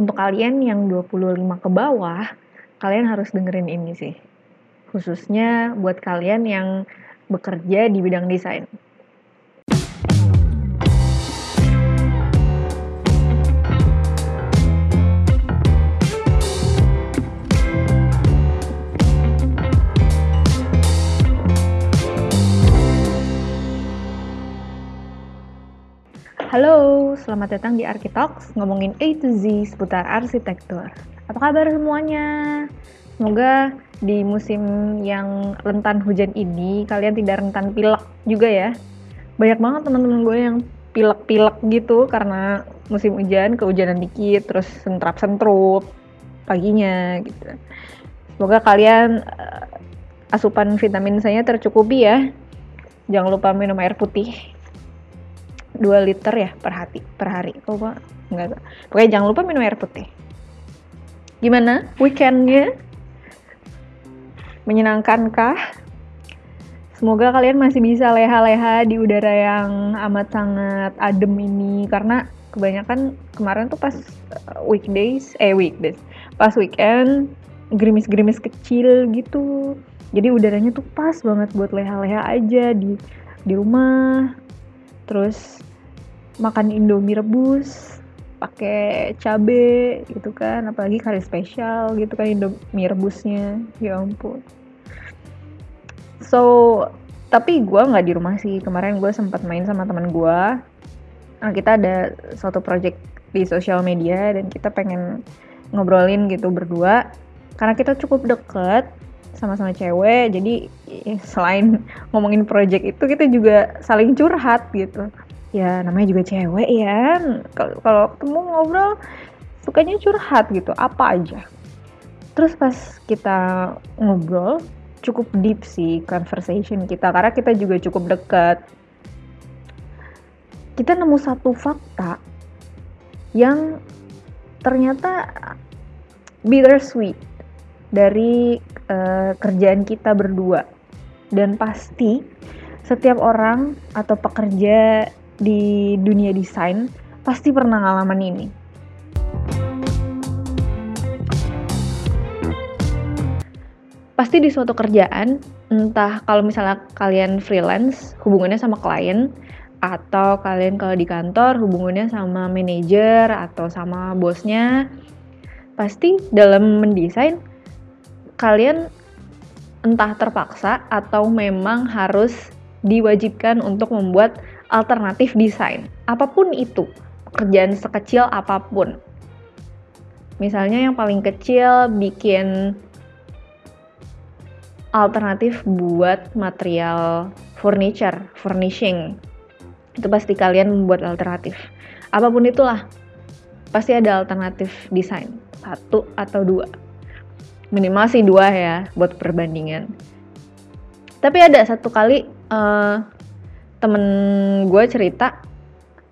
untuk kalian yang 25 ke bawah, kalian harus dengerin ini sih. Khususnya buat kalian yang bekerja di bidang desain. Halo, selamat datang di Arkitalks, ngomongin A to Z seputar arsitektur. Apa kabar semuanya? Semoga di musim yang rentan hujan ini, kalian tidak rentan pilek juga ya. Banyak banget teman-teman gue yang pilek-pilek gitu karena musim hujan, kehujanan dikit, terus sentrap-sentrup paginya gitu. Semoga kalian uh, asupan vitamin saya tercukupi ya. Jangan lupa minum air putih 2 liter ya per hari per hari. Kok pak. Enggak pokoknya jangan lupa minum air putih. Gimana weekendnya? Menyenangkan kah semoga kalian masih bisa leha-leha di udara yang amat sangat adem ini. Karena kebanyakan kemarin tuh pas uh, weekdays eh weekdays pas weekend gerimis-gerimis kecil gitu. Jadi udaranya tuh pas banget buat leha-leha aja di di rumah. Terus makan indomie rebus pakai cabe gitu kan apalagi kari spesial gitu kan indomie rebusnya. Ya ampun. So tapi gue nggak di rumah sih. Kemarin gue sempat main sama teman gue nah, kita ada suatu project di sosial media dan kita pengen ngobrolin gitu berdua. Karena kita cukup deket sama-sama cewek jadi selain ngomongin project itu kita juga saling curhat gitu ya namanya juga cewek ya. Kalau ketemu ngobrol sukanya curhat gitu apa aja. Terus pas kita ngobrol cukup deep sih conversation kita karena kita juga cukup dekat. Kita nemu satu fakta yang ternyata bittersweet dari uh, kerjaan kita berdua. Dan pasti setiap orang atau pekerja di dunia desain pasti pernah ngalaman ini. Pasti di suatu kerjaan, entah kalau misalnya kalian freelance, hubungannya sama klien, atau kalian kalau di kantor hubungannya sama manajer atau sama bosnya, pasti dalam mendesain kalian entah terpaksa atau memang harus diwajibkan untuk membuat alternatif desain, apa pun itu, pekerjaan sekecil apa pun. Misalnya yang paling kecil bikin alternatif buat material furniture, furnishing. Itu pasti kalian membuat alternatif. Apa pun itulah, pasti ada alternatif desain. Satu atau dua. Minimal sih dua ya, buat perbandingan. Tapi ada satu kali uh, temen gue cerita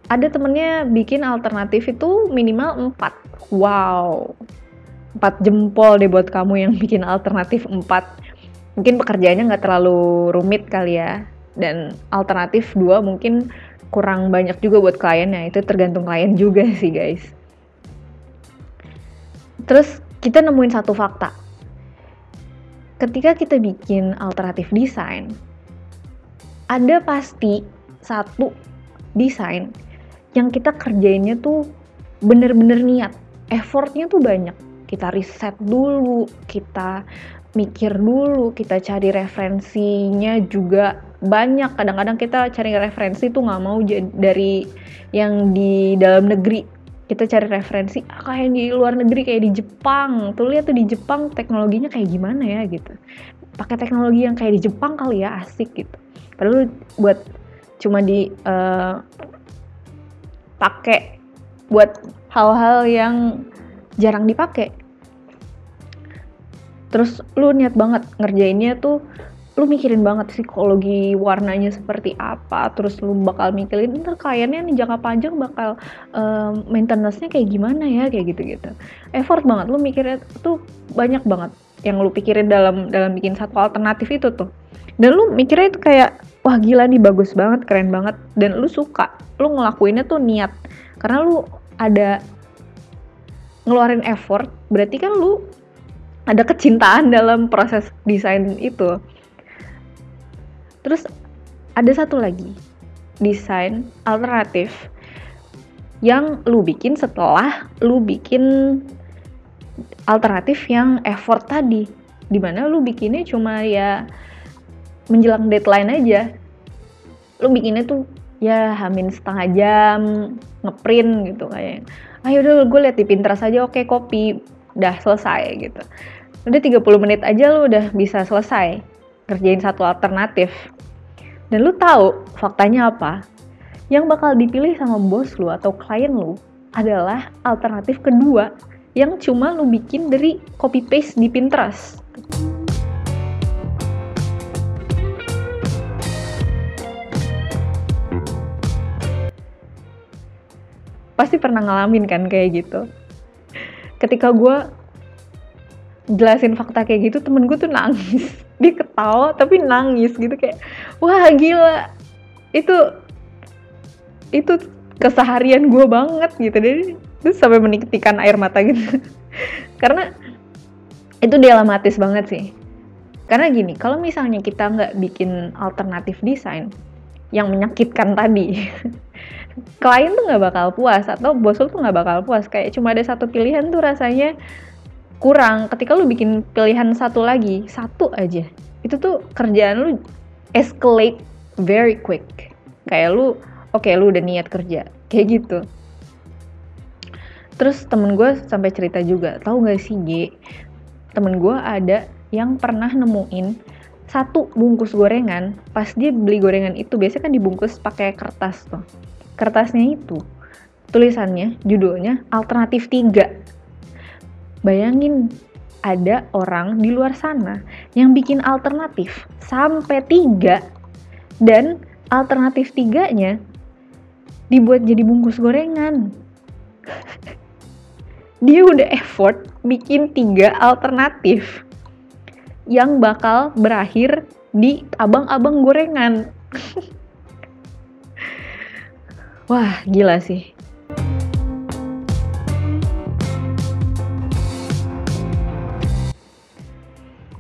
ada temennya bikin alternatif itu minimal 4 wow. 4 jempol deh buat kamu yang bikin alternatif 4 mungkin pekerjaannya nggak terlalu rumit kali ya. Dan alternatif 2 mungkin kurang banyak juga buat kliennya. Itu tergantung klien juga sih guys. Terus kita nemuin satu fakta. Ketika kita bikin alternatif desain ada pasti satu desain yang kita kerjainnya tuh bener-bener niat. Effortnya tuh banyak. Kita riset dulu kita mikir dulu kita cari referensinya juga banyak. Kadang-kadang kita cari referensi tuh nggak mau dari yang di dalam negeri. Kita cari referensi ah, kayak di luar negeri kayak di Jepang. Tuh lihat tuh di Jepang teknologinya kayak gimana ya gitu. Pakai teknologi yang kayak di Jepang kali ya asik gitu padahal buat cuma di uh, pakai buat hal-hal yang jarang dipakai terus lu niat banget ngerjainnya tuh lu mikirin banget psikologi warnanya seperti apa terus lu bakal mikirin ntar kliennya nih jangka panjang bakal um, maintenance-nya kayak gimana ya kayak gitu-gitu. Effort banget lu mikirnya tuh banyak banget yang lu pikirin dalam dalam bikin satu alternatif itu tuh. Dan lu mikirnya itu kayak wah gila nih bagus banget keren banget. Dan lu suka lu ngelakuinnya tuh niat. Karena lu ada ngeluarin effort berarti kan lu ada kecintaan dalam proses desain itu. Terus ada satu lagi desain alternatif yang lu bikin setelah lu bikin alternatif yang effort tadi. Di mana lu bikinnya cuma ya menjelang deadline aja. Lu bikinnya tuh ya hamin setengah jam ngeprint gitu kayak. Ayo udah gue liat di Pinterest aja oke copy. Udah selesai gitu. Udah 30 menit aja lu udah bisa selesai. Kerjain satu alternatif. Dan lu tahu faktanya apa? Yang bakal dipilih sama bos lu atau klien lu adalah alternatif kedua yang cuma lu bikin dari copy paste di Pinterest. Pasti pernah ngalamin kan kayak gitu. Ketika gue jelasin fakta kayak gitu, temen gue tuh nangis. Dia ketawa tapi nangis gitu kayak, wah gila. Itu itu keseharian gue banget gitu jadi terus sampai meniktikan air mata gitu karena itu dilematis banget sih karena gini kalau misalnya kita nggak bikin alternatif desain yang menyakitkan tadi klien tuh nggak bakal puas atau bos lu tuh nggak bakal puas. Kayak cuma ada satu pilihan tuh rasanya kurang. Ketika lu bikin pilihan satu lagi satu aja itu tuh kerjaan lu escalate very quick. Kayak lu oke okay, lu udah niat kerja kayak gitu. Terus temen gue sampai cerita juga tahu gak sih G? Temen gue ada yang pernah nemuin satu bungkus gorengan pas dia beli gorengan itu biasanya kan dibungkus pakai kertas tuh kertasnya itu tulisannya judulnya alternatif tiga bayangin ada orang di luar sana yang bikin alternatif sampai tiga dan alternatif tiganya dibuat jadi bungkus gorengan. Dia udah effort bikin tiga alternatif yang bakal berakhir di abang-abang gorengan. Wah, gila sih.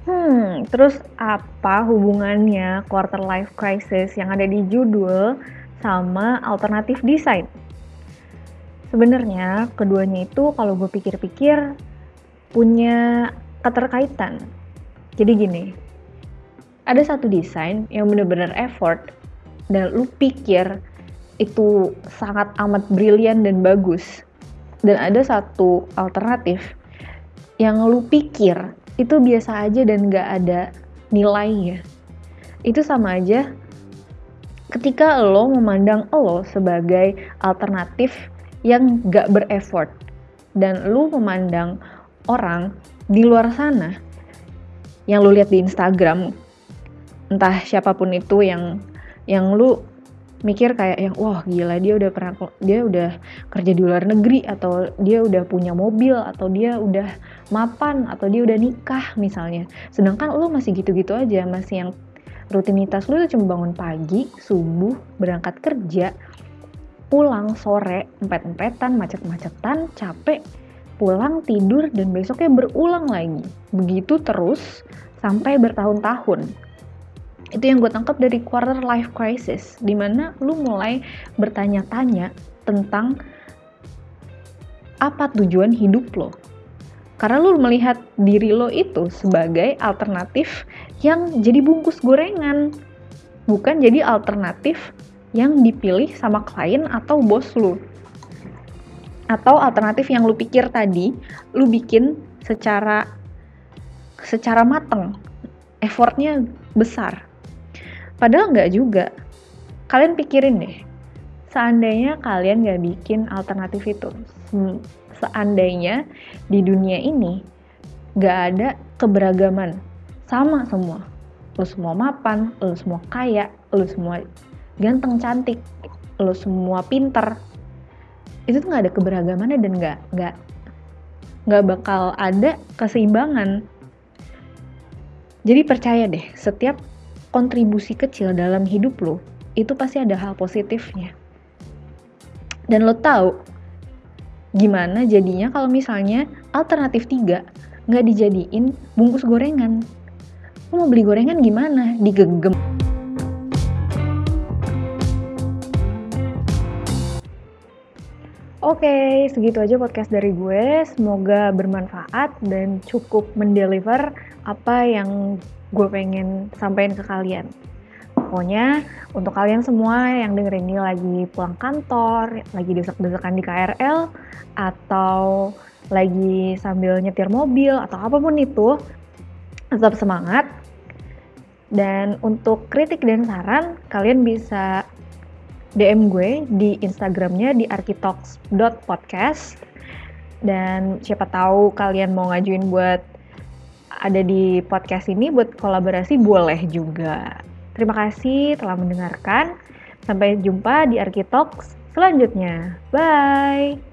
Hmm, terus apa hubungannya quarter life crisis yang ada di judul sama alternatif desain. Sebenarnya keduanya itu kalau gue pikir-pikir punya keterkaitan. Jadi gini, ada satu desain yang bener-bener effort dan lu pikir itu sangat amat brilian dan bagus. Dan ada satu alternatif yang lu pikir itu biasa aja dan gak ada nilainya. Itu sama aja ketika lo memandang lo sebagai alternatif yang gak berefort dan lo memandang orang di luar sana yang lo lihat di Instagram entah siapa pun itu yang yang lu mikir kayak yang wah gila dia udah pernah dia udah kerja di luar negeri atau dia udah punya mobil atau dia udah mapan atau dia udah nikah misalnya sedangkan lo masih gitu-gitu aja masih yang rutinitas itu cuma bangun pagi, subuh, berangkat kerja, pulang sore, empet-empetan, macet-macetan, capek, pulang tidur dan besoknya berulang lagi. Begitu terus sampai bertahun-tahun. Itu yang gue tangkap dari quarter life crisis, di mana lu mulai bertanya-tanya tentang apa tujuan hidup lo. Karena lu melihat diri lo itu sebagai alternatif yang jadi bungkus gorengan, bukan jadi alternatif yang dipilih sama klien atau bos lu. Atau alternatif yang lu pikir tadi, lu bikin secara secara mateng, effortnya besar. Padahal nggak juga. Kalian pikirin deh, seandainya kalian nggak bikin alternatif itu, seandainya di dunia ini gak ada keberagaman sama semua. Lu semua mapan lu semua kaya lu semua ganteng cantik lu semua pinter. Itu tuh gak ada keberagamannya dan gak gak gak bakal ada keseimbangan. Jadi percaya deh setiap kontribusi kecil dalam hidup lo itu pasti ada hal positifnya dan lo tahu gimana jadinya kalau misalnya alternatif tiga nggak dijadiin bungkus gorengan. Lu mau beli gorengan gimana? Digegem. Oke, segitu aja podcast dari gue. Semoga bermanfaat dan cukup mendeliver apa yang gue pengen sampaikan ke kalian. Pokoknya untuk kalian semua yang dengerin ini lagi pulang kantor, lagi desek-desekan di KRL, atau lagi sambil nyetir mobil, atau apa pun itu, tetap semangat. Dan untuk kritik dan saran, kalian bisa DM gue di Instagramnya di arkitalks.podcast. Dan siapa tahu kalian mau ngajuin buat ada di podcast ini buat kolaborasi boleh juga. Terima kasih telah mendengarkan. Sampai jumpa di Arkitalks selanjutnya. Bye!